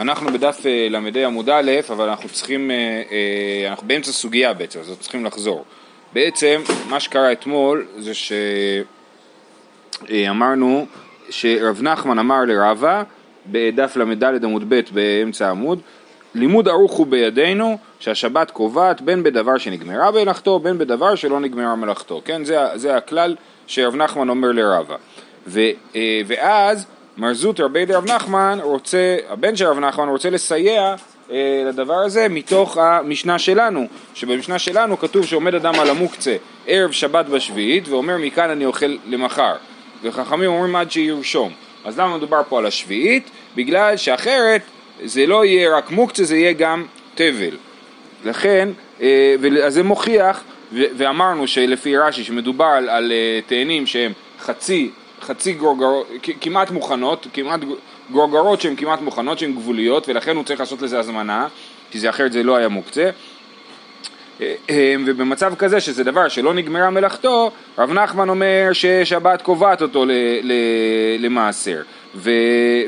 אנחנו בדף אה, ל"ה עמוד א', אבל אנחנו צריכים, אה, אה, אנחנו באמצע סוגיה בעצם, אז צריכים לחזור. בעצם, מה שקרה אתמול זה שאמרנו שרב נחמן אמר לרבה בדף ל"ד עמוד ב' באמצע העמוד, לימוד ערוך הוא בידינו שהשבת קובעת בין בדבר שנגמרה מלאכתו בין בדבר שלא נגמרה מלאכתו, כן? זה, זה הכלל שרב נחמן אומר לרבה. ו, ואז מר זוטר בית רב נחמן רוצה, הבן של רב נחמן רוצה לסייע אה, לדבר הזה מתוך המשנה שלנו, שבמשנה שלנו כתוב שעומד אדם על המוקצה ערב שבת בשביעית ואומר מכאן אני אוכל למחר. וחכמים אומרים עד שירשום. אז למה מדובר פה על השביעית? בגלל שאחרת זה לא יהיה רק מוקצה זה יהיה גם תבל. לכן, אה, אז זה מוכיח ואמרנו שלפי רש"י שמדובר על, על אה, תאנים שהם חצי חצי גרוגרות, כמעט מוכנות, כמעט גרוגרות שהן כמעט מוכנות, שהן גבוליות, ולכן הוא צריך לעשות לזה הזמנה, כי זה אחרת זה לא היה מוקצה. אה, אה, ובמצב כזה שזה דבר שלא נגמרה מלאכתו, רב נחמן אומר ששבת קובעת אותו למעשר. ו,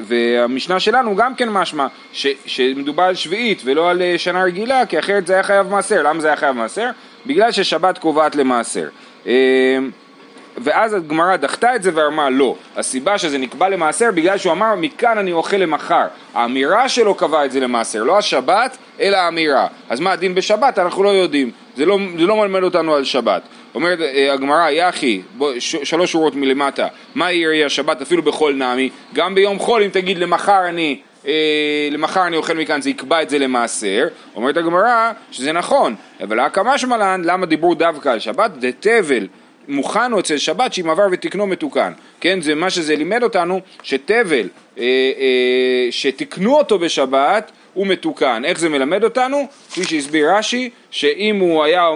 והמשנה שלנו גם כן משמע ש, שמדובר על שביעית ולא על אה, שנה רגילה, כי אחרת זה היה חייב מעשר. למה זה היה חייב מעשר? בגלל ששבת קובעת למעשר. ואז הגמרא דחתה את זה ואמרה לא, הסיבה שזה נקבע למעשר בגלל שהוא אמר מכאן אני אוכל למחר, האמירה שלו קבעה את זה למעשר, לא השבת אלא האמירה, אז מה הדין בשבת? אנחנו לא יודעים, זה לא, זה לא מלמד אותנו על שבת, אומרת אה, הגמרא יחי, שלוש שורות מלמטה, מה יהיה השבת אפילו בכל נמי, גם ביום חול אם תגיד למחר אני אה, למחר אני אוכל מכאן, זה יקבע את זה למעשר. אומרת הגמרא שזה נכון, אבל הקמה שמלן, למה דיברו דווקא על שבת? דתבל מוכן הוא אצל שבת שאם עבר ותקנו מתוקן, כן? זה מה שזה לימד אותנו, שתבל אה, אה, שתקנו אותו בשבת הוא מתוקן. איך זה מלמד אותנו? כפי שהסביר רש"י, שאם היה,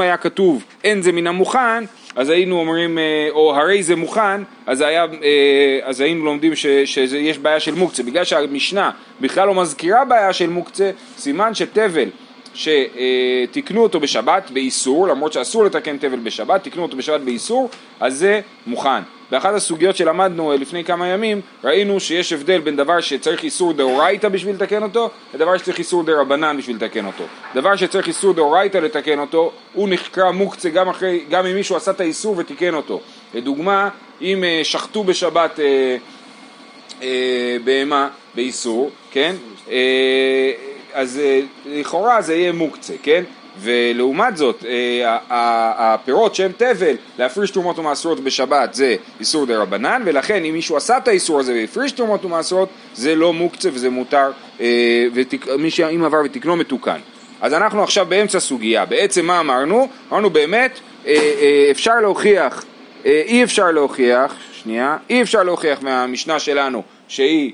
היה כתוב אין זה מן המוכן, אז היינו אומרים, אה, או הרי זה מוכן, אז, היה, אה, אז היינו לומדים ש, שיש בעיה של מוקצה. בגלל שהמשנה בכלל לא מזכירה בעיה של מוקצה, סימן שתבל שתיקנו אותו בשבת באיסור, למרות שאסור לתקן תבל בשבת, תיקנו אותו בשבת באיסור, אז זה מוכן. באחת הסוגיות שלמדנו אה, לפני כמה ימים, ראינו שיש הבדל בין דבר שצריך איסור דאורייתא בשביל לתקן אותו, לדבר שצריך איסור דרבנן בשביל לתקן אותו. דבר שצריך איסור דאורייתא לתקן אותו, הוא נחקר מוקצה גם, אחרי, גם אם מישהו עשה את האיסור ותיקן אותו. לדוגמה, אם אה, שחטו בשבת אה, אה, בהמה באיסור, כן? אה, אז אה, לכאורה זה יהיה מוקצה, כן? ולעומת זאת, אה, הפירות שהם תבל, להפריש תרומות ומעשרות בשבת זה איסור דה רבנן, ולכן אם מישהו עשה את האיסור הזה והפריש תרומות ומעשרות, זה לא מוקצה וזה מותר, אה, ומי שאם עבר ותקנו מתוקן. אז אנחנו עכשיו באמצע סוגיה, בעצם מה אמרנו? אמרנו באמת, אפשר להוכיח, אי אפשר להוכיח, שנייה, אי אפשר להוכיח מהמשנה שלנו שהיא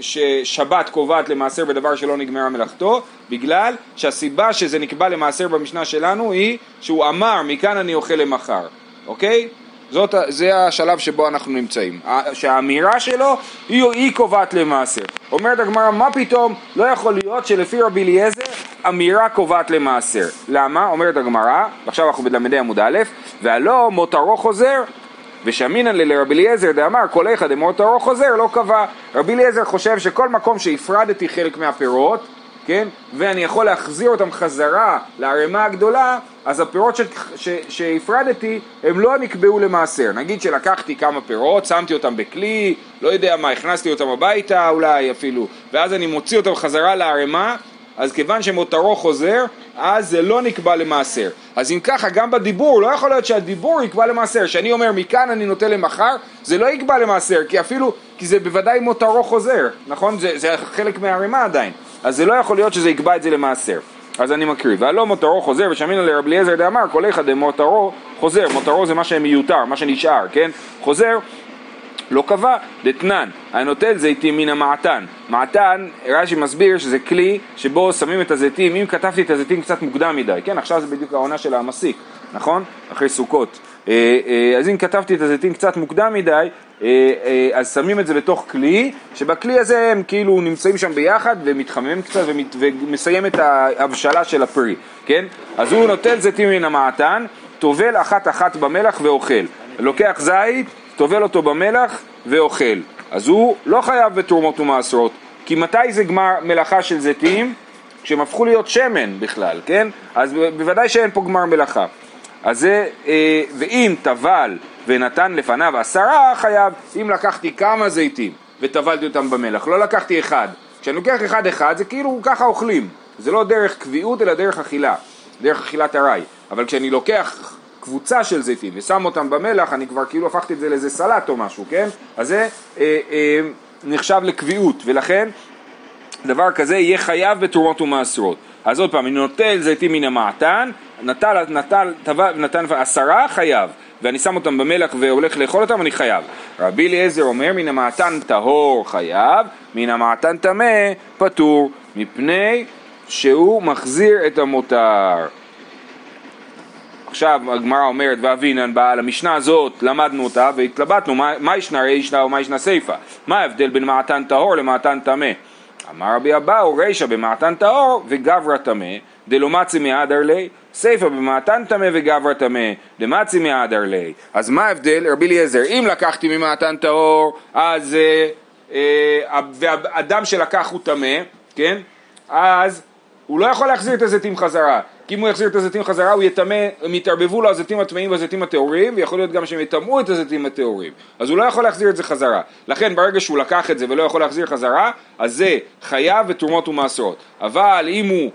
ששבת קובעת למעשר בדבר שלא נגמרה מלאכתו, בגלל שהסיבה שזה נקבע למעשר במשנה שלנו היא שהוא אמר מכאן אני אוכל למחר, אוקיי? זאת, זה השלב שבו אנחנו נמצאים, שהאמירה שלו היא, היא קובעת למעשר. אומרת הגמרא, מה פתאום לא יכול להיות שלפי רבי אליעזר אמירה קובעת למעשר. למה? אומרת הגמרא, עכשיו אנחנו בלמדי עמוד א', והלא מותרו חוזר ושאמינן לרבי אליעזר דאמר כל איכא דמותרו חוזר לא קבע. רבי אליעזר חושב שכל מקום שהפרדתי חלק מהפירות, כן, ואני יכול להחזיר אותם חזרה לערימה הגדולה, אז הפירות שהפרדתי הם לא נקבעו למעשר. נגיד שלקחתי כמה פירות, שמתי אותם בכלי, לא יודע מה, הכנסתי אותם הביתה אולי אפילו, ואז אני מוציא אותם חזרה לערימה, אז כיוון שמותרו חוזר, אז זה לא נקבע למעשר. אז אם ככה, גם בדיבור, לא יכול להיות שהדיבור יקבע למעשר. שאני אומר מכאן אני נוטה למחר, זה לא יקבע למעשר, כי אפילו, כי זה בוודאי מותרו חוזר, נכון? זה, זה חלק מהערימה עדיין. אז זה לא יכול להיות שזה יקבע את זה למעשר. אז אני מקריא, והלא מותרו חוזר ושמינא לרב אליעזר דאמר כל אחד דמותרו חוזר, מותרו זה מה שמיותר, מה שנשאר, כן? חוזר לא קבע, דתנן, הנוטל זיתים מן המעתן. מעתן, רש"י מסביר שזה כלי שבו שמים את הזיתים, אם כתבתי את הזיתים קצת מוקדם מדי, כן, עכשיו זה בדיוק העונה של המסיק, נכון? אחרי סוכות. אה, אה, אז אם כתבתי את הזיתים קצת מוקדם מדי, אה, אז שמים את זה בתוך כלי, שבכלי הזה הם כאילו נמצאים שם ביחד ומתחממים קצת ומסיים את ההבשלה של הפרי, כן? אז הוא נוטל זיתים מן המעתן, טובל אחת אחת במלח ואוכל. לוקח זית, טובל אותו במלח ואוכל. אז הוא לא חייב בתרומות ומעשרות. כי מתי זה גמר מלאכה של זיתים? כשהם הפכו להיות שמן בכלל, כן? אז בוודאי שאין פה גמר מלאכה. אז זה, אה, ואם טבל ונתן לפניו עשרה חייב, אם לקחתי כמה זיתים וטבלתי אותם במלח, לא לקחתי אחד. כשאני לוקח אחד אחד זה כאילו ככה אוכלים, זה לא דרך קביעות אלא דרך אכילה, דרך אכילת ארעי. אבל כשאני לוקח קבוצה של זיתים ושם אותם במלח, אני כבר כאילו הפכתי את זה לאיזה סלט או משהו, כן? אז זה אה, אה, נחשב לקביעות, ולכן דבר כזה יהיה חייב בתרומות ומעשרות. אז עוד פעם, אני נוטל זיתים מן המעתן, נטל, נטל, טבע, נתן עשרה חייב, ואני שם אותם במלח והולך לאכול אותם, אני חייב. רבי אליעזר אומר, מן המעתן טהור חייב, מן המעתן טמא פטור, מפני שהוא מחזיר את המותר. עכשיו הגמרא אומרת ואבינן באה למשנה הזאת למדנו אותה והתלבטנו מה, מה ישנה רישנה ומה ישנה סיפה מה ההבדל בין מעתן טהור למעתן טמא? אמר רבי אבאו רישא במעתן טהור וגברא טמא דלא מצי מהדר לי סיפא במעתן טמא וגברא טמא דמצי מהדר לי אז מה ההבדל? רבי אליעזר אם לקחתי ממעתן טהור אז אה, אה, והאדם שלקח הוא טמא כן? אז הוא לא יכול להחזיר את הזיתים חזרה כי אם הוא יחזיר את הזיתים חזרה הוא יטמא, הם יתערבבו לו הזיתים הטמאים והזיתים הטהורים ויכול להיות גם שהם יטמאו את הזיתים הטהורים. אז הוא לא יכול להחזיר את זה חזרה. לכן ברגע שהוא לקח את זה ולא יכול להחזיר חזרה אז זה חייב ותרומות ומעשרות. אבל אם הוא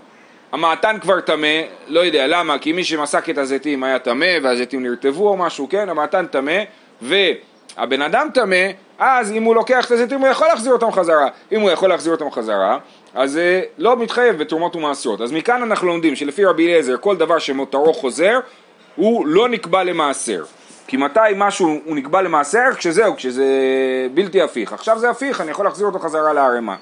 המעתן כבר טמא, לא יודע למה, כי מי שמסק את הזיתים היה טמא והזיתים נרטבו או משהו, כן, המעתן טמא והבן אדם טמא, אז אם הוא לוקח את הזיתים הוא יכול להחזיר אותם חזרה. אם הוא יכול להחזיר אותם חזרה, אז זה לא מתחייב בתרומות ומעשרות. אז מכאן אנחנו לומדים שלפי רבי אליעזר כל דבר שמותרו חוזר הוא לא נקבע למעשר. כי מתי משהו הוא נקבע למעשר? כשזהו, כשזה בלתי הפיך. עכשיו זה הפיך, אני יכול להחזיר אותו חזרה לערימה.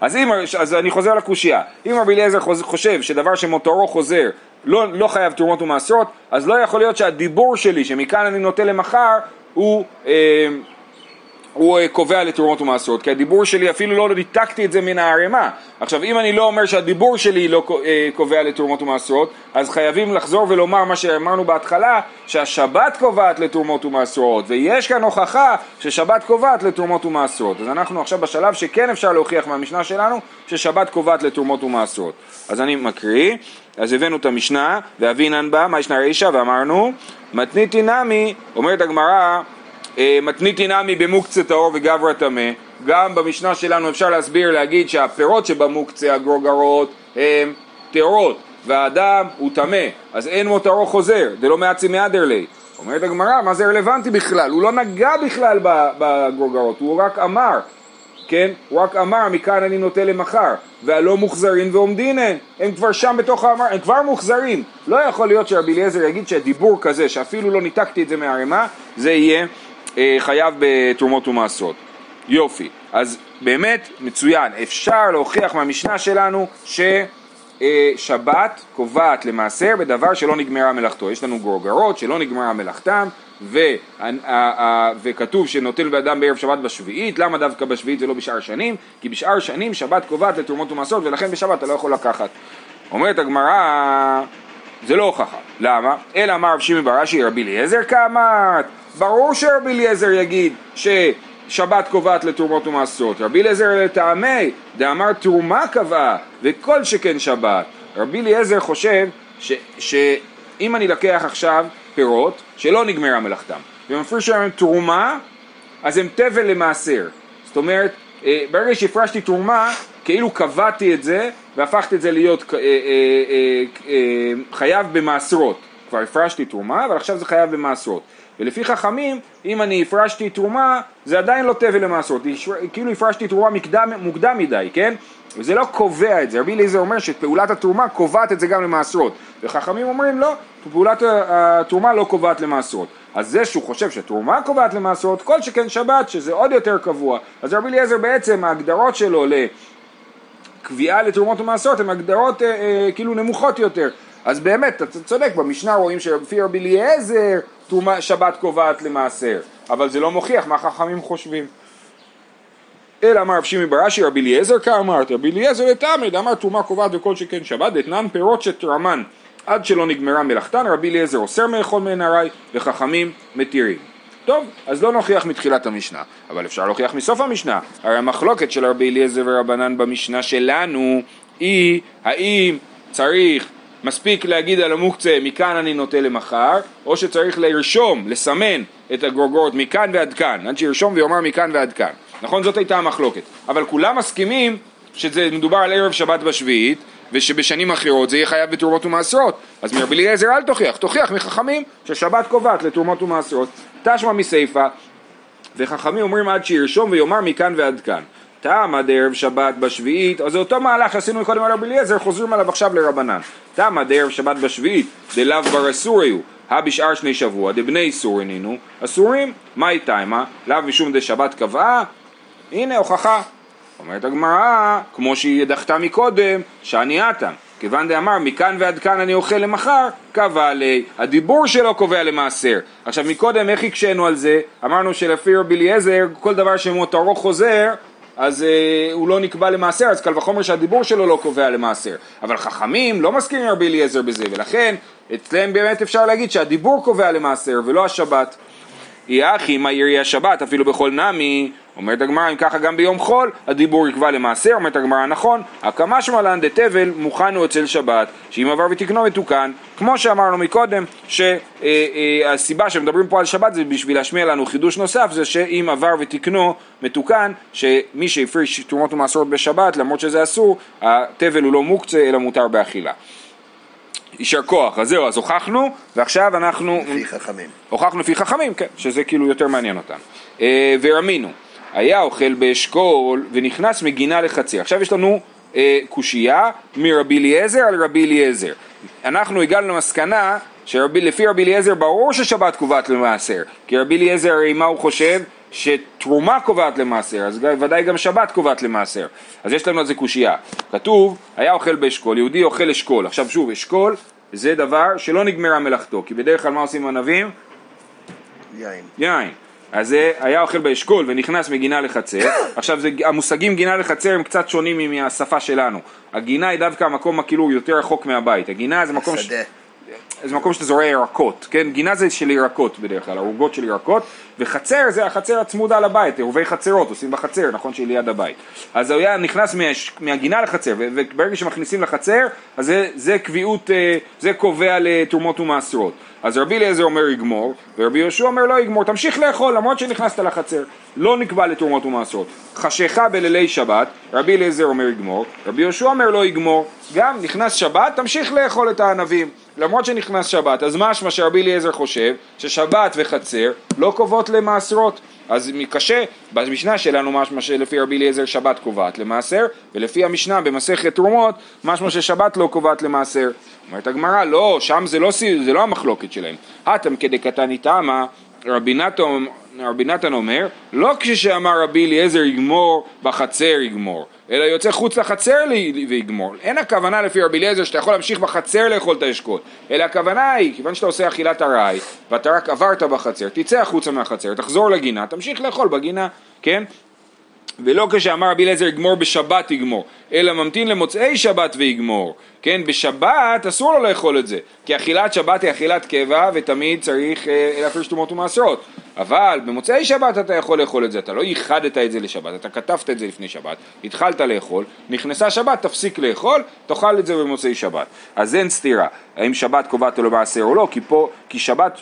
אז, אם, אז אני חוזר לקושייה, אם רבי אליעזר חושב שדבר שמותרו חוזר לא, לא חייב תרומות ומעשרות, אז לא יכול להיות שהדיבור שלי, שמכאן אני נוטה למחר, הוא... אה, הוא אה, קובע לתרומות ומעשרות, כי הדיבור שלי אפילו לא ניתקתי את זה מן הערימה. עכשיו אם אני לא אומר שהדיבור שלי לא אה, קובע לתרומות ומעשרות, אז חייבים לחזור ולומר מה שאמרנו בהתחלה, שהשבת קובעת לתרומות ומעשרות, ויש כאן הוכחה ששבת קובעת לתרומות ומעשרות. אז אנחנו עכשיו בשלב שכן אפשר להוכיח מהמשנה שלנו ששבת קובעת לתרומות ומעשרות. אז אני מקריא, אז הבאנו את המשנה, ואבינן בה, מה ישנה רישא, ואמרנו, מתניתי נמי, אומרת הגמרא אה, מתניתי נמי במוקצה טהור וגברא טמא, גם במשנה שלנו אפשר להסביר, להגיד שהפירות שבמוקצה, הגרוגרות, הם טהורות, והאדם הוא טמא, אז אין מותרו חוזר, דלא מעצי מהדר לי. אומרת הגמרא, מה זה רלוונטי בכלל? הוא לא נגע בכלל בגרוגרות, הוא רק אמר, כן? הוא רק אמר, מכאן אני נוטה למחר, והלא מוחזרים ועומדין הם, הם כבר שם בתוך האמר, הם כבר מוחזרים. לא יכול להיות שרבי אליעזר יגיד שהדיבור כזה, שאפילו לא ניתקתי את זה מהערימה, זה יהיה חייב בתרומות ומעשרות. יופי, אז באמת מצוין, אפשר להוכיח מהמשנה שלנו ששבת קובעת למעשר בדבר שלא נגמרה מלאכתו. יש לנו גרוגרות שלא נגמרה מלאכתם ו, וכתוב שנוטל באדם בערב שבת בשביעית, למה דווקא בשביעית ולא בשאר שנים? כי בשאר שנים שבת קובעת לתרומות ומעשרות ולכן בשבת אתה לא יכול לקחת. אומרת הגמרא, זה לא הוכחה, למה? אלא אמר רב שמעון בראשי רבי אליעזר קמת ברור שרבי אליעזר יגיד ששבת קובעת לתרומות ומעשרות. רבי אליעזר לטעמי, דאמר תרומה קבעה, וכל שכן שבת. רבי אליעזר חושב שאם אני לקח עכשיו פירות שלא נגמרה מלאכתם, ומפריש להם תרומה, אז הם תבל למעשר. זאת אומרת, אה, ברגע שהפרשתי תרומה, כאילו קבעתי את זה והפכתי את זה להיות אה, אה, חייב במעשרות. כבר הפרשתי תרומה, אבל עכשיו זה חייב במעשרות. ולפי חכמים, אם אני הפרשתי תרומה, זה עדיין לא תבל למעשרות, כאילו הפרשתי תרומה מקדם, מוקדם מדי, כן? וזה לא קובע את זה, רבי אליעזר אומר שפעולת התרומה קובעת את זה גם למעשרות, וחכמים אומרים לא, פעולת התרומה לא קובעת למעשרות. אז זה שהוא חושב שתרומה קובעת למעשרות, כל שכן שבת, שזה עוד יותר קבוע. אז רבי אליעזר בעצם, ההגדרות שלו לקביעה לתרומות ומעשרות הן הגדרות אה, אה, כאילו נמוכות יותר. אז באמת, אתה צודק, במשנה רואים שלפי רבי אליעזר שבת קובעת למעשר, אבל זה לא מוכיח מה חכמים חושבים. אלא אמר רב שמעי בראשי רבי אליעזר כאמרת, רבי אליעזר לתמד אמר תרומה קובעת וכל שכן שבת, דתנן פירות שתרמן עד שלא נגמרה מלאכתן, רבי אליעזר אוסר מאכול מעין ארעי וחכמים מתירים. טוב, אז לא נוכיח מתחילת המשנה, אבל אפשר להוכיח מסוף המשנה. הרי המחלוקת של רבי אליעזר ורבנן במשנה שלנו היא האם צריך מספיק להגיד על המוקצה מכאן אני נוטה למחר, או שצריך לרשום, לסמן את הגרוגרות מכאן ועד כאן, עד שירשום ויאמר מכאן ועד כאן. נכון? זאת הייתה המחלוקת. אבל כולם מסכימים שזה מדובר על ערב שבת בשביעית, ושבשנים אחרות זה יהיה חייב בתרומות ומעשרות. אז מרבי אליעזר אל תוכיח, תוכיח מחכמים ששבת קובעת לתרומות ומעשרות. תשמע מסיפא, וחכמים אומרים עד שירשום ויאמר מכאן ועד כאן. טעם עד ערב שבת בשביעית, אז זה אותו מהלך שעשינו קודם על רבי אליעזר, חוזרים עליו עכשיו לרבנן. טעם עד ערב שבת בשביעית, דלאו בר אסורי הוא, הא בשאר שני שבוע, דבני אסור הנינו, אסורים, מאי תימה, לאו משום דשבת קבעה, הנה הוכחה. אומרת הגמרא, כמו שהיא דחתה מקודם, שאני עתם. כיוון דאמר מכאן ועד כאן אני אוכל למחר, קבע לי, הדיבור שלו קובע למעשר. עכשיו מקודם איך הקשינו על זה? אמרנו שלפי רבי אליעזר כל דבר שמותרו חוזר אז אה, הוא לא נקבע למעשר, אז קל וחומר שהדיבור שלו לא קובע למעשר. אבל חכמים לא מסכימים רבי אליעזר בזה, ולכן אצלם באמת אפשר להגיד שהדיבור קובע למעשר ולא השבת. יחי מה ירי השבת אפילו בכל נמי אומרת הגמרא אם ככה גם ביום חול הדיבור יקבע למעשר אומרת הגמרא נכון הקמה שמלן דתבל מוכן הוא אצל שבת שאם עבר ותקנו מתוקן כמו שאמרנו מקודם שהסיבה אה, אה, שמדברים פה על שבת זה בשביל להשמיע לנו חידוש נוסף זה שאם עבר ותקנו מתוקן שמי שהפריש תרומות ומעשרות בשבת למרות שזה אסור התבל הוא לא מוקצה אלא מותר באכילה יישר כוח, אז זהו, אז הוכחנו, ועכשיו אנחנו... לפי חכמים. הוכחנו לפי חכמים, כן, שזה כאילו יותר מעניין אותנו. אה, ורמינו, היה אוכל באשכול ונכנס מגינה לחצר. עכשיו יש לנו אה, קושייה מרבי אליעזר על רבי אליעזר. אנחנו הגענו למסקנה שלפי רבי אליעזר ברור ששבת קובעת למעשר, כי רבי אליעזר הרי מה הוא חושב? שתרומה קובעת למעשר, אז ודאי גם שבת קובעת למעשר. אז יש לנו על זה קושייה. כתוב, היה אוכל באשכול, יהודי אוכל אשכול. עכשיו שוב, אשכול זה דבר שלא נגמרה מלאכתו, כי בדרך כלל מה עושים ענבים? יין. יין. אז זה היה אוכל באשכול ונכנס מגינה לחצר. עכשיו זה, המושגים גינה לחצר הם קצת שונים מהשפה שלנו. הגינה היא דווקא המקום כאילו יותר רחוק מהבית. הגינה זה מקום... שדה. ש... זה מקום שאתה זורע ירקות, כן? גינה זה של ירקות בדרך כלל, ערוגות של ירקות, וחצר זה החצר הצמודה לבית, עירובי חצרות עושים בחצר, נכון שהיא ליד הבית. אז הוא היה נכנס מה, מהגינה לחצר, וברגע שמכניסים לחצר, אז זה, זה קביעות, אה, זה קובע לתרומות ומעשרות. אז רבי אליעזר אומר יגמור, ורבי יהושע אומר לא יגמור, תמשיך לאכול למרות שנכנסת לחצר, לא נקבע לתרומות ומעשרות. חשיכה בלילי שבת, רבי אליעזר אומר יגמור, רבי יהושע אומר לא יגמור, גם נכנס שבת, תמשיך לאכול את הענבים. למרות שנכנס שבת, אז משמע שרבי אליעזר חושב ששבת וחצר לא קובעות למעשרות. אז קשה, במשנה שלנו משמע שלפי רבי אליעזר שבת קובעת למעשר, ולפי המשנה במסכת תרומות, משמע ששבת לא קובעת למעשר. אומרת הגמרא, לא, שם זה לא, זה לא המחלוקת שלהם. אטם כדקתני איתמה, רבי נתן אומר, לא כשאמר רבי אליעזר יגמור, בחצר יגמור, אלא יוצא חוץ לחצר ויגמור. אין הכוונה לפי רבי אליעזר שאתה יכול להמשיך בחצר לאכול את האשכול, אלא הכוונה היא, כיוון שאתה עושה אכילת ארעי, ואתה רק עברת בחצר, תצא החוצה מהחצר, תחזור לגינה, תמשיך לאכול בגינה, כן? ולא כשאמר רבי אליעזר יגמור בשבת יגמור, אלא ממתין למוצאי שבת ויגמור, כן? בשבת אסור לו לאכול את זה, כי אכילת שבת היא אכילת קבע ותמיד צריך אה, להפריש תרומות ומעשרות, אבל במוצאי שבת אתה יכול לאכול את זה, אתה לא ייחדת את זה לשבת, אתה כתבת את זה לפני שבת, התחלת לאכול, נכנסה שבת, תפסיק לאכול, תאכל את זה במוצאי שבת. אז אין סתירה, האם שבת קובעת לו למעשר או לא, כי פה, כי שבת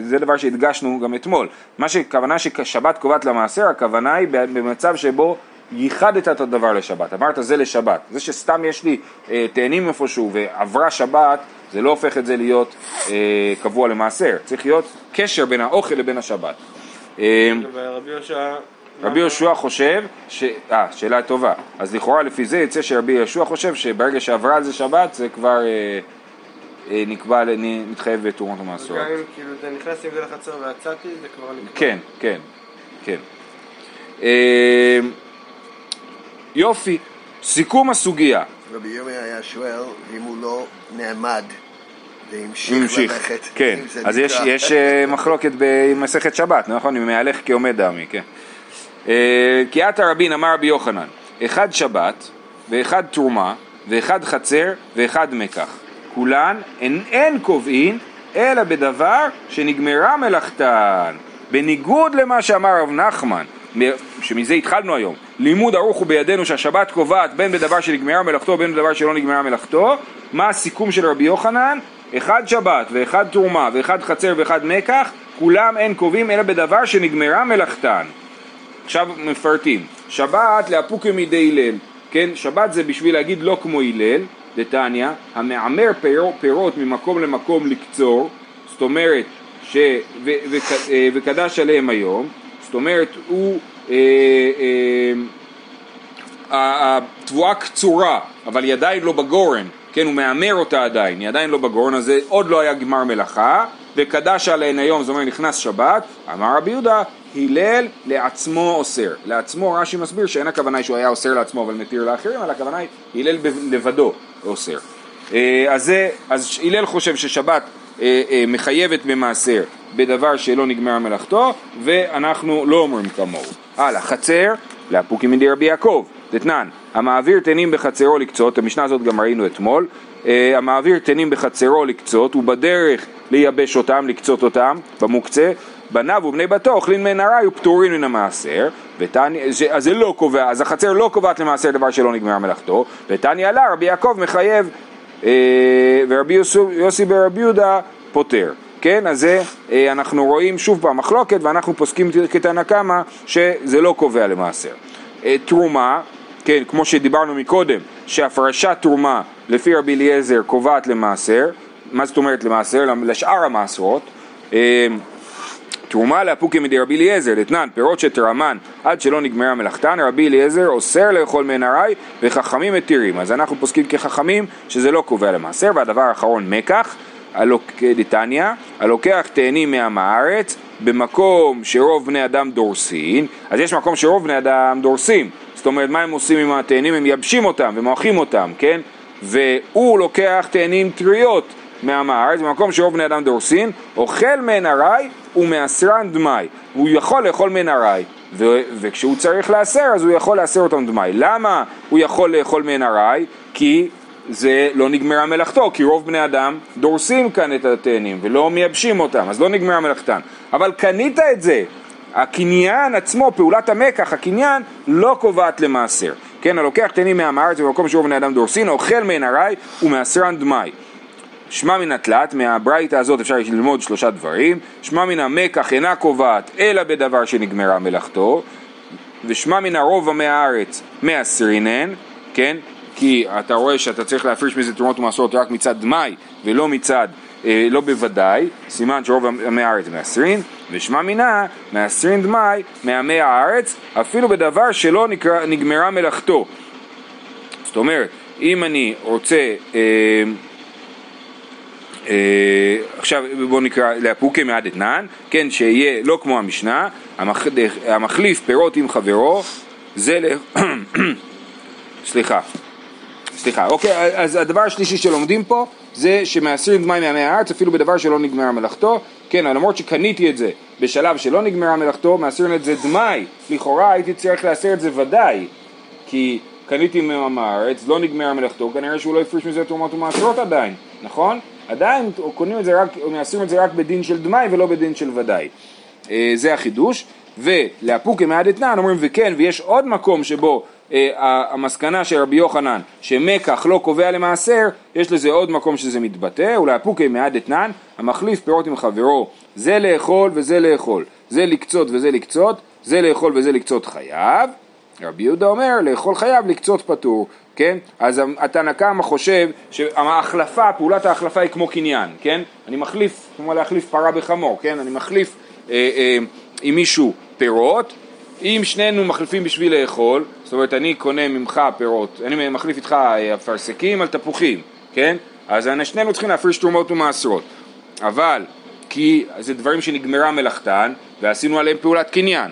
זה דבר שהדגשנו גם אתמול. מה שכוונה ששבת קובעת למעשר, הכוונה היא במצב שבו ייחדת את הדבר לשבת, אמרת זה לשבת. זה שסתם יש לי אה, תאנים איפשהו ועברה שבת, זה לא הופך את זה להיות אה, קבוע למעשר. צריך להיות קשר בין האוכל לבין השבת. אה, רבי יהושע... חושב, ש... אה, שאלה טובה. אז לכאורה לפי זה יצא שרבי יהושע חושב שברגע שעברה על זה שבת זה כבר... אה, אה, נקבע, מתחייב בתרומות ומעשרות. גם אם כאילו זה נכנס עם זה לחצר ויצאתי, זה כבר נקבע. כן, כן, כן. אה, יופי, סיכום הסוגיה. רבי ירמי היה שואל אם הוא לא נעמד והמשיך ללכת. כן, אז יש, יש אה, מחלוקת במסכת שבת, נכון? אם מהלך כעומד דמי, כן. כי עתה רבין אמר רבי יוחנן, אחד שבת ואחד תרומה ואחד חצר ואחד מקח. כולן אין, אין קובעין אלא בדבר שנגמרה מלאכתן. בניגוד למה שאמר רב נחמן, שמזה התחלנו היום, לימוד ערוך הוא בידינו שהשבת קובעת בין בדבר שנגמרה מלאכתו ובין בדבר שלא נגמרה מלאכתו, מה הסיכום של רבי יוחנן? אחד שבת ואחד תרומה ואחד חצר ואחד מקח, כולם אין קובעים אלא בדבר שנגמרה מלאכתן. עכשיו מפרטים, שבת לאפוקי מידי הלל, כן, שבת זה בשביל להגיד לא כמו הלל, דתניא, המעמר פירות ממקום למקום לקצור, זאת אומרת, ש... ו... ו... אה, וקדש עליהם היום, זאת אומרת, הוא... אה, אה, התבואה קצורה, אבל היא עדיין לא בגורן, כן, הוא מהמר אותה עדיין, היא עדיין לא בגורן, אז עוד לא היה גמר מלאכה, וקדש עליהן היום, זאת אומרת נכנס שבת, אמר רבי יהודה, הלל לעצמו אוסר. לעצמו רש"י מסביר שאין הכוונה שהוא היה אוסר לעצמו אבל מתיר לאחרים, אלא הכוונה היא הלל לבדו אוסר. אה, אז, זה, אז הלל חושב ששבת מחייבת במעשר בדבר שלא נגמר מלאכתו, ואנחנו לא אומרים כמוהו. הלאה, חצר, לאפוקי מדי רבי יעקב, דתנן, המעביר תנים בחצרו לקצות, המשנה הזאת גם ראינו אתמול, המעביר תנים בחצרו לקצות, הוא בדרך לייבש אותם, לקצות אותם, במוקצה, בניו ובני בתו אוכלים מן הרעי ופטורים מן המעשר, ותני, אז זה לא קובע, אז החצר לא קובעת למעשר דבר שלא נגמר מלאכתו, ותניא עלה רבי יעקב מחייב, אה, ורבי יוסי ברבי יהודה פוטר. כן, אז זה, אה, אנחנו רואים שוב פעם מחלוקת ואנחנו פוסקים כתנא קמא שזה לא קובע למעשר. אה, תרומה, כן, כמו שדיברנו מקודם, שהפרשת תרומה לפי רבי אליעזר קובעת למעשר, מה זאת אומרת למעשר? לשאר המעשרות. תרומה לאפוקי מדי רבי אליעזר, לתנן, פירות שתרמן עד שלא נגמרה מלאכתן, רבי אליעזר אוסר לאכול מעין ארעי וחכמים מתירים. אז אנחנו פוסקים כחכמים שזה לא קובע למעשר, והדבר האחרון מקח, דתניא, הלוקח תאנים מעם הארץ במקום שרוב בני אדם דורסין, אז יש מקום שרוב בני אדם דורסים, זאת אומרת מה הם עושים עם התאנים? הם מייבשים אותם ומועכים אותם, כן? והוא לוקח תאנים טריות מעם הארץ, במקום שרוב בני אדם דורסין, אוכל מעין ארעי ומאסרן דמאי. הוא יכול לאכול מעין ארעי, ו- וכשהוא צריך לאסר אז הוא יכול לאסר אותם דמאי. למה הוא יכול לאכול מעין ארעי? כי זה לא נגמרה מלאכתו, כי רוב בני אדם דורסים כאן את התאנים ולא מייבשים אותם, אז לא נגמרה מלאכתן. אבל קנית את זה, הקניין עצמו, פעולת המקח, הקניין, לא קובעת למעשר. כן, הלוקח תאנים מעם הארץ במקום שרוב בני אדם דורסין, אוכל מעין ארעי ומאסרן דמאי. שמע מן התלת, מהברייתא הזאת אפשר ללמוד שלושה דברים, שמע מן המקח אינה קובעת אלא בדבר שנגמרה מלאכתו, ושמע מן הרוב עמי הארץ מעשרינן, כן? כי אתה רואה שאתה צריך להפריש מזה תרומות ומעשרות רק מצד דמאי ולא מצד, אה, לא בוודאי, סימן שרוב עמי הארץ מעשרין, ושמע מינה מעשרין דמאי מעמי הארץ, אפילו בדבר שלא נקרא, נגמרה מלאכתו. זאת אומרת, אם אני רוצה אה, עכשיו בואו נקרא לאפוקי מעד אתנן, כן, שיהיה לא כמו המשנה, המחליף פירות עם חברו, זה ל... סליחה, סליחה, אוקיי, אז הדבר השלישי שלומדים פה זה שמאסרים דמי מעמי הארץ אפילו בדבר שלא נגמרה מלאכתו, כן, למרות שקניתי את זה בשלב שלא נגמרה מלאכתו, מאסרים את זה דמי, לכאורה הייתי צריך לאסר את זה ודאי, כי קניתי מעם הארץ, לא נגמרה מלאכתו, כנראה שהוא לא הפריש מזה תרומות ומעשרות עדיין, נכון? עדיין קונים את זה רק, מעשרים את זה רק בדין של דמאי ולא בדין של ודאי. אה, זה החידוש. ולאפוקי מעד אתנן אומרים וכן, ויש עוד מקום שבו אה, המסקנה של רבי יוחנן שמקח לא קובע למעשר, יש לזה עוד מקום שזה מתבטא, ולאפוקי מעד אתנן, המחליף פירות עם חברו, זה לאכול וזה לאכול, זה לקצות וזה לקצות, זה לאכול וזה לקצות חייב. רבי יהודה אומר, לאכול חייב, לקצות פטור. כן? אז התנא קמא חושב שההחלפה, פעולת ההחלפה היא כמו קניין, כן? אני מחליף, כמו להחליף פרה בחמור, כן? אני מחליף אה, אה, עם מישהו פירות, אם שנינו מחליפים בשביל לאכול, זאת אומרת אני קונה ממך פירות, אני מחליף איתך אה, אפרסקים על תפוחים, כן? אז שנינו צריכים להפריש תרומות ומעשרות, אבל כי זה דברים שנגמרה מלאכתן ועשינו עליהם פעולת קניין,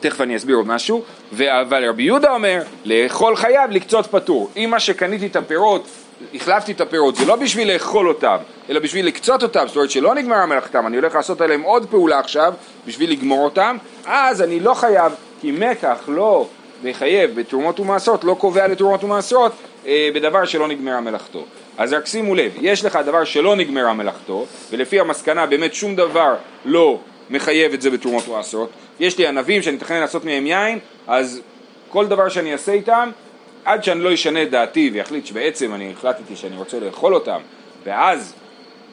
תכף אני אסביר עוד משהו, אבל רבי יהודה אומר, לאכול חייב, לקצות פטור. אם מה שקניתי את הפירות, החלפתי את הפירות, זה לא בשביל לאכול אותם, אלא בשביל לקצות אותם, זאת אומרת שלא נגמרה מלאכתם, אני הולך לעשות עליהם עוד פעולה עכשיו, בשביל לגמור אותם, אז אני לא חייב, כי מקח לא מחייב בתרומות ומעשרות, לא קובע לתרומות ומעשרות אה, בדבר שלא נגמרה מלאכתו. אז רק שימו לב, יש לך דבר שלא נגמרה מלאכתו, ולפי המסקנה באמת שום דבר לא מחייב את זה בתרומות ומעשרות. יש לי ענבים שאני מתכנן לעשות מהם יין, אז כל דבר שאני אעשה איתם, עד שאני לא אשנה את דעתי ויחליט שבעצם אני החלטתי שאני רוצה לאכול אותם, ואז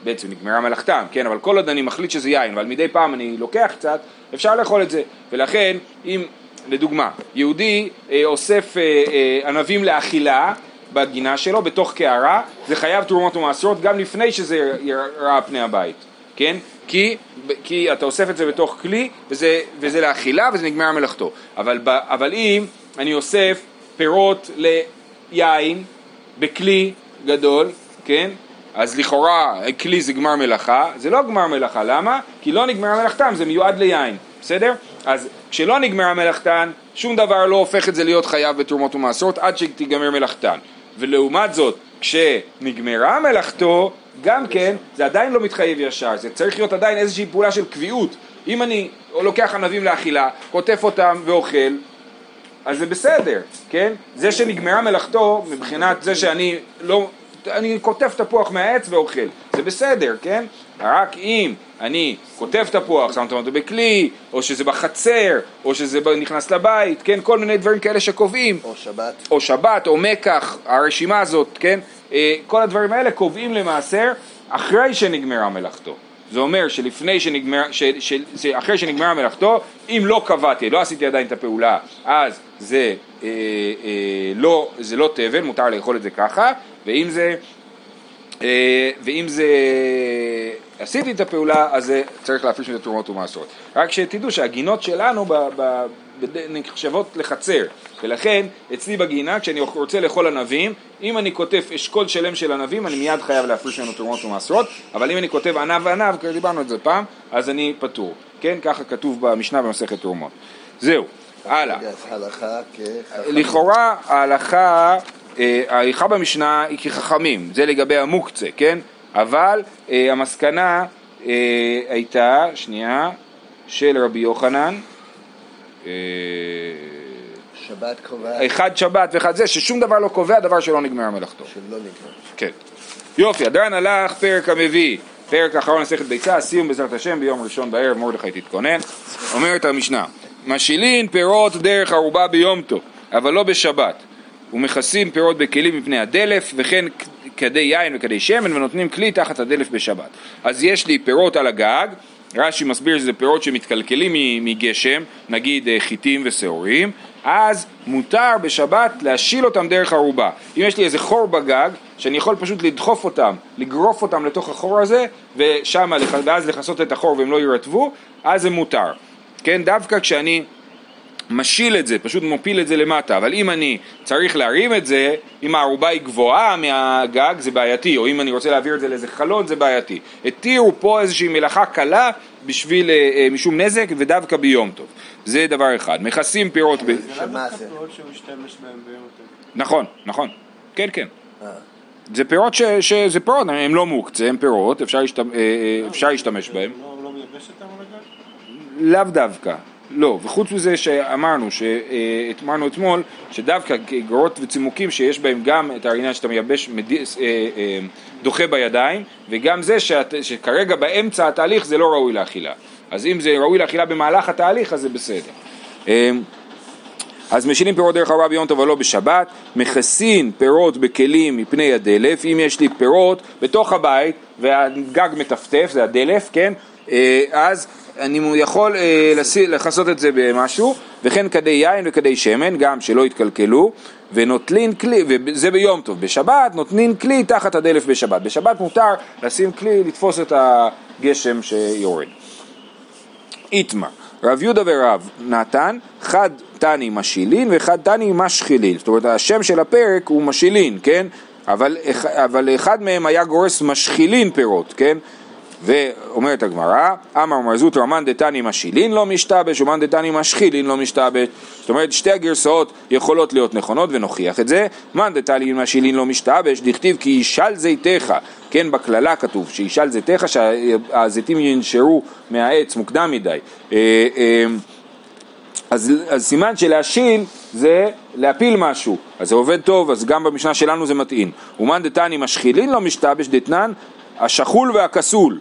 בעצם נגמרה מלאכתם, כן, אבל כל עוד אני מחליט שזה יין, אבל מדי פעם אני לוקח קצת, אפשר לאכול את זה. ולכן, אם, לדוגמה, יהודי אה, אוסף אה, אה, ענבים לאכילה בגינה שלו, בתוך קערה, זה חייב תרומות ומעשרות גם לפני שזה ראה פני הבית, כן? כי, כי אתה אוסף את זה בתוך כלי, וזה, וזה לאכילה וזה נגמר מלאכתו. אבל, אבל אם אני אוסף פירות ליין בכלי גדול, כן? אז לכאורה כלי זה גמר מלאכה, זה לא גמר מלאכה, למה? כי לא נגמרה מלאכתם, זה מיועד ליין, בסדר? אז כשלא נגמרה מלאכתן, שום דבר לא הופך את זה להיות חייב בתרומות ומעשרות עד שתיגמר מלאכתן. ולעומת זאת, כשנגמרה מלאכתו, גם כן, זה עדיין לא מתחייב ישר, זה צריך להיות עדיין איזושהי פעולה של קביעות. אם אני לוקח ענבים לאכילה, קוטף אותם ואוכל, אז זה בסדר, כן? זה שנגמרה מלאכתו, מבחינת זה שאני לא אני קוטף תפוח מהעץ ואוכל, זה בסדר, כן? רק אם אני קוטף תפוח, שמת אותו בכלי, או שזה בחצר, או שזה נכנס לבית, כן? כל מיני דברים כאלה שקובעים. או שבת. או שבת, או מקח, הרשימה הזאת, כן? אה, כל הדברים האלה קובעים למעשר אחרי שנגמרה מלאכתו. זה אומר שלפני שנגמר, ש, ש, ש, אחרי שנגמרה מלאכתו, אם לא קבעתי, לא עשיתי עדיין את הפעולה, אז זה, אה, אה, לא, זה לא תבל, מותר לאכול את זה ככה, ואם זה, אה, ואם זה, עשיתי את הפעולה, אז זה צריך להפריש מזה תרומות ומעשרות. רק שתדעו שהגינות שלנו ב, ב, נחשבות לחצר, ולכן אצלי בגינה כשאני רוצה לאכול ענבים, אם אני כותב אשכול שלם של ענבים אני מיד חייב להפריש ממנו תרומות ומעשרות, אבל אם אני כותב ענב וענב, כבר דיברנו על זה פעם, אז אני פטור, כן? ככה כתוב במשנה במסכת תרומות. זהו, הלאה. לכאורה ההלכה, אה, ההלכה במשנה היא כחכמים, זה לגבי המוקצה, כן? אבל אה, המסקנה אה, הייתה, שנייה, של רבי יוחנן, שבת קובע. אחד שבת ואחד זה, ששום דבר לא קובע דבר שלא נגמר מלאכתו. שלא נגמר. כן. יופי, הדרן הלך, פרק המביא. פרק האחרון מסכת ביצה, סיום בעזרת השם ביום ראשון בערב, מרדכי תתכונן. אומרת המשנה, משילין פירות דרך ערובה ביום טוב, אבל לא בשבת. ומכסים פירות בכלים מפני הדלף, וכן כדי יין וכדי שמן, ונותנים כלי תחת הדלף בשבת. אז יש לי פירות על הגג, רש"י מסביר שזה פירות שמתקלקלים מגשם, נגיד אה, חיטים ושעורים, אז מותר בשבת להשיל אותם דרך ערובה. אם יש לי איזה חור בגג, שאני יכול פשוט לדחוף אותם, לגרוף אותם לתוך החור הזה, ושם, ואז לכסות את החור והם לא ירטבו, אז זה מותר. כן, דווקא כשאני משיל את זה, פשוט מפיל את זה למטה, אבל אם אני צריך להרים את זה, אם הערובה היא גבוהה מהגג זה בעייתי, או אם אני רוצה להעביר את זה לאיזה חלון זה בעייתי. התירו פה איזושהי מלאכה קלה בשביל, אה, אה, משום נזק ודווקא ביום טוב. זה דבר אחד. מכסים פירות ב... זה לאו דווקא פירות שהוא משתמש בהם ביום טוב. נכון, נכון. כן, כן. אה. זה פירות ש... שזה פירות, הם לא מוקצה, הם פירות, אפשר, להשתמש בהם. לא, לא מייבש אותם על הגג? לאו דווקא. לא, וחוץ מזה שאמרנו, שאמרנו אתמול, שדווקא גרות וצימוקים שיש בהם גם את העניין שאתה מייבש, מד... אה, אה, דוחה בידיים, וגם זה שאת, שכרגע באמצע התהליך זה לא ראוי לאכילה. אז אם זה ראוי לאכילה במהלך התהליך, אז זה בסדר. אה, אז משינים פירות דרך הרבה ביום טוב אבל לא בשבת, מכסין פירות בכלים מפני הדלף, אם יש לי פירות בתוך הבית והגג מטפטף, זה הדלף, כן? אז אני יכול אה, לכסות את זה במשהו, וכן כדי יין וכדי שמן, גם שלא יתקלקלו, ונוטלין כלי, וזה ביום טוב, בשבת נותנים כלי תחת הדלף בשבת, בשבת מותר לשים כלי לתפוס את הגשם שיורד. איתמר, רב יהודה ורב נתן, חד תני משילין וחד תני משחילין, זאת אומרת השם של הפרק הוא משילין, כן? אבל, אבל אחד מהם היה גורס משחילין פירות, כן? ואומרת הגמרא, אמר מרזות רמן דתני משילין לא משתבש ומאן דתני משחילין לא משתבש זאת אומרת שתי הגרסאות יכולות להיות נכונות ונוכיח את זה. מאן דתני משילין לא משתבש דכתיב כי ישל זיתך כן בקללה כתוב שישל זיתך שהזיתים ינשרו מהעץ מוקדם מדי. אה, אה, אז, אז סימן שלהשיל זה להפיל משהו, אז זה עובד טוב, אז גם במשנה שלנו זה מתאים. ומאן דתני משחילין לא משתבש דתנן השחול והכסול,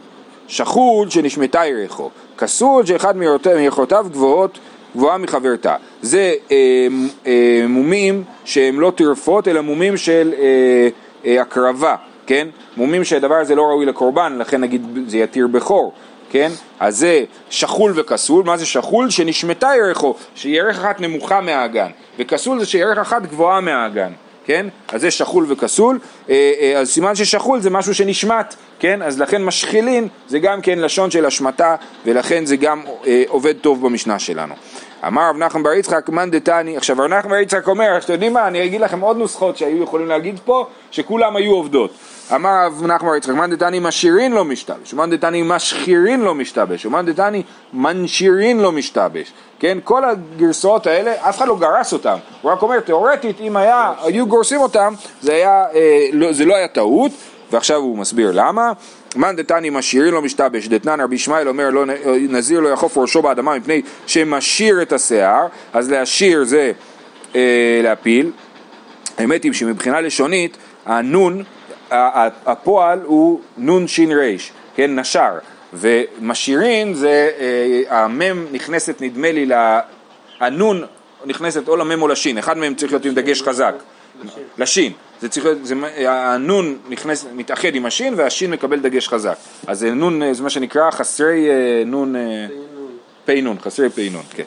שחול שנשמטה ירחו, כסול שאחד מירכותיו גבוהות גבוהה מחברתה. זה אה, אה, מומים שהם לא טרפות אלא מומים של אה, אה, הקרבה, כן? מומים שהדבר הזה לא ראוי לקורבן, לכן נגיד זה יתיר בכור. כן? אז זה שחול וכסול, מה זה שחול? שנשמטה ירחו, שירך אחת נמוכה מהאגן, וכסול זה שירך אחת גבוהה מהאגן, כן? אז זה שחול וכסול, אה, אה, אז סימן ששחול זה משהו שנשמט, כן? אז לכן משחילין זה גם כן לשון של השמטה, ולכן זה גם אה, עובד טוב במשנה שלנו. אמר רב נחמן בר יצחק מאן דתני, עכשיו רב נחמן בר יצחק אומר, אתם יודעים מה, אני אגיד לכם עוד נוסחות שהיו יכולים להגיד פה, שכולם היו עובדות. אמר רב נחמן בר יצחק, מאן דתני משאירין לא משתבש, ומאן דתני משחירין לא משתבש, ומאן דתני מנשירין לא משתבש, כן, כל הגרסאות האלה, אף אחד לא גרס אותם, הוא רק אומר, תאורטית, אם היה, היו גורסים אותם, זה, היה, אה, לא, זה לא היה טעות, ועכשיו הוא מסביר למה. מאן דתני משאירין לא משתבש, דתנן רבי ישמעאל אומר לא, נזיר לא יחוף ראשו באדמה מפני שמשאיר את השיער, אז להשאיר זה אה, להפיל. האמת היא שמבחינה לשונית, הנון, הפועל הוא נון שין ריש, כן, נשר, ומשאירין זה, אה, המם נכנסת נדמה לי, הנון נכנסת או למם או לשין, אחד מהם צריך להיות עם דגש חזק. לשין. זה צריך להיות, הנון נכנס, מתאחד עם השין והשין מקבל דגש חזק. אז זה נון, זה מה שנקרא חסרי אה, נון... אה, פי נון, חסרי פי נון, כן.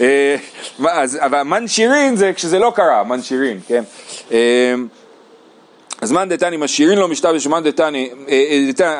אה, אבל מנשירין זה כשזה לא קרה, מנשירין, כן. אז מאן דתני משאירין לו משתבש ומאן דתני,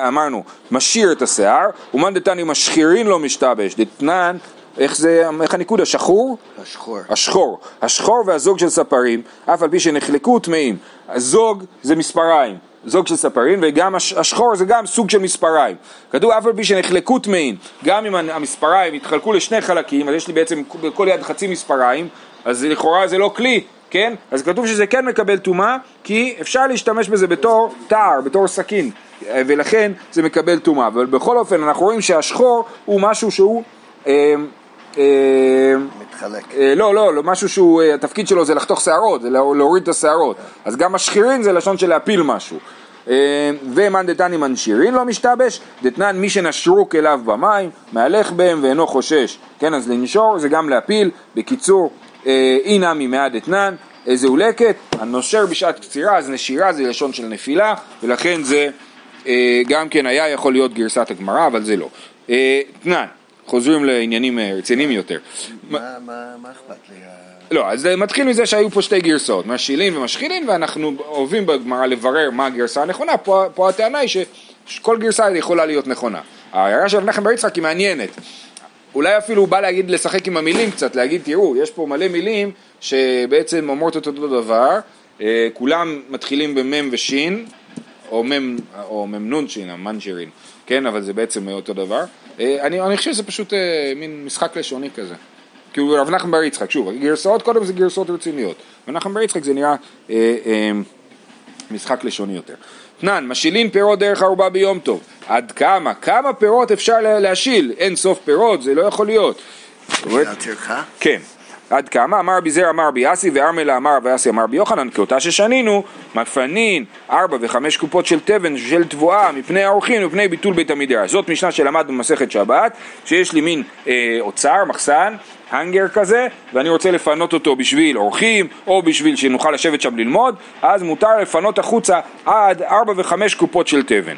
אמרנו, משאיר את השיער, ומאן דתני משחירין לו משתבש, דתנן איך זה, איך הניקוד? השחור? השחור. השחור. השחור והזוג של ספרים, אף על פי שנחלקו טמאים. הזוג זה מספריים. זוג של ספרים, וגם השחור זה גם סוג של מספריים. כתוב אף על פי שנחלקו טמאים, גם אם המספריים יתחלקו לשני חלקים, אז יש לי בעצם בכל יד חצי מספריים, אז לכאורה זה לא כלי, כן? אז כתוב שזה כן מקבל טומאה, כי אפשר להשתמש בזה בתור טער, בתור סכין, ולכן זה מקבל טומאה. אבל בכל אופן אנחנו רואים שהשחור הוא משהו שהוא... אה, מתחלק. אה, לא, לא, לא, משהו שהוא, אה, התפקיד שלו זה לחתוך שערות, זה להוריד את השערות. אז גם משחירין זה לשון של להפיל משהו. אה, ומאן דתני מנשירין לא משתבש, דתנן מי שנשרו כליו במים, מהלך בהם ואינו חושש. כן, אז לנשור זה גם להפיל. בקיצור, אי נמי מעד דתנן, איזה הולקת, הנושר בשעת קצירה, אז נשירה זה לשון של נפילה, ולכן זה גם כן היה יכול להיות גרסת הגמרא, אבל זה לא. תנן, חוזרים לעניינים אה, רציניים יותר. מה אכפת לי? לא, אז מתחיל מזה שהיו פה שתי גרסאות, משילין ומשחילין, ואנחנו אוהבים בגמרא לברר מה הגרסה הנכונה, פה, פה הטענה היא שכל גרסה יכולה להיות נכונה. ההערה של מנחם בר יצחק היא מעניינת. אולי אפילו הוא בא להגיד, לשחק עם המילים קצת, להגיד, תראו, יש פה מלא מילים שבעצם אומרות את אותו דבר, אה, כולם מתחילים במם ושין, או מם, או ממנון שין, המנג'רין, כן, אבל זה בעצם אותו דבר. אה, אני, אני חושב שזה פשוט אה, מין משחק לשוני כזה. כי הוא רב נחמן בר יצחק, שוב, גרסאות קודם זה גרסאות רציניות, ונחמן בר יצחק זה נראה אה, אה, משחק לשוני יותר. תנן, משילין פירות דרך ארובה ביום טוב. עד כמה? כמה פירות אפשר להשיל? אין סוף פירות, זה לא יכול להיות. בגלל טרחה? כן. עד כמה? אמר רבי זר אמר רבי אסי וארמלה אמר רבי אסי אמר רבי יוחנן כאותה ששנינו מפנין ארבע וחמש קופות של תבן של תבואה מפני האורחים ומפני ביטול בית המדרש זאת משנה שלמדנו במסכת שבת שיש לי מין אה, אוצר, מחסן האנגר כזה, ואני רוצה לפנות אותו בשביל אורחים, או בשביל שנוכל לשבת שם ללמוד, אז מותר לפנות החוצה עד ארבע וחמש קופות של תבן.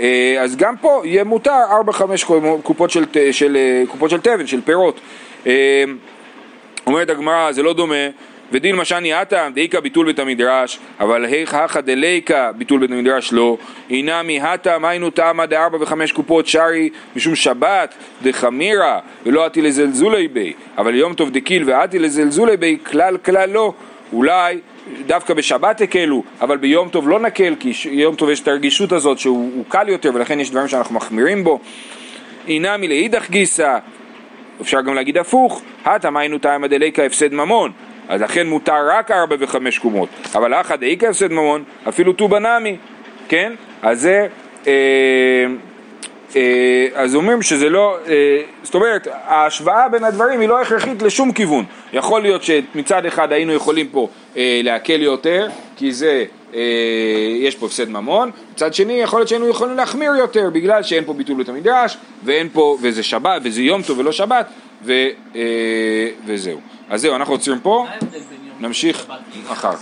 אה, אז גם פה יהיה מותר ארבע חמש קופות של, של, אה, קופות של תבן, של פירות. אומרת הגמרא, זה לא דומה, ודין משני עתה, דאיכא ביטול בית המדרש, אבל היכא דליקא ביטול בית המדרש לא, אינמי הטה מיינו טעמא דארבע וחמש קופות שרי משום שבת דחמירא ולא עתי לזלזולי בי, אבל יום טוב דקיל ועתי לזלזולי בי כלל כלל לא, אולי דווקא בשבת הקלו, אבל ביום טוב לא נקל, כי יום טוב יש את הרגישות הזאת שהוא קל יותר ולכן יש דברים שאנחנו מחמירים בו. אינמי לאידך גיסא אפשר גם להגיד הפוך, הטה מיינו טעמא דליקא הפסד ממון, אז לכן מותר רק ארבע וחמש קומות, אבל אחא דאיקא הפסד ממון, אפילו טובה נמי, כן? אז זה... אה, אה, אז אומרים שזה לא, אה, זאת אומרת, ההשוואה בין הדברים היא לא הכרחית לשום כיוון. יכול להיות שמצד אחד היינו יכולים פה אה, להקל יותר, כי זה יש פה הפסד ממון, מצד שני יכול להיות שהיינו יכולים להחמיר יותר בגלל שאין פה ביטול בית המדרש ואין פה, וזה שבת, וזה יום טוב ולא שבת ו, אה, וזהו. אז זהו, אנחנו עוצרים פה, נמשיך? מחר.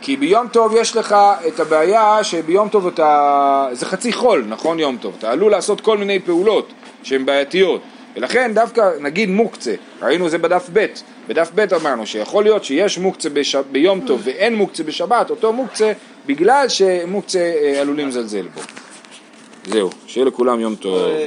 כי ביום טוב יש לך את הבעיה שביום טוב אתה, זה חצי חול, נכון יום טוב, אתה עלול לעשות כל מיני פעולות שהן בעייתיות ולכן דווקא נגיד מוקצה, ראינו זה בדף ב', בדף ב' אמרנו שיכול להיות שיש מוקצה בש... ביום טוב ואין מוקצה בשבת, אותו מוקצה בגלל שמוקצה אה, עלולים לזלזל בו. זהו, שיהיה לכולם יום טוב.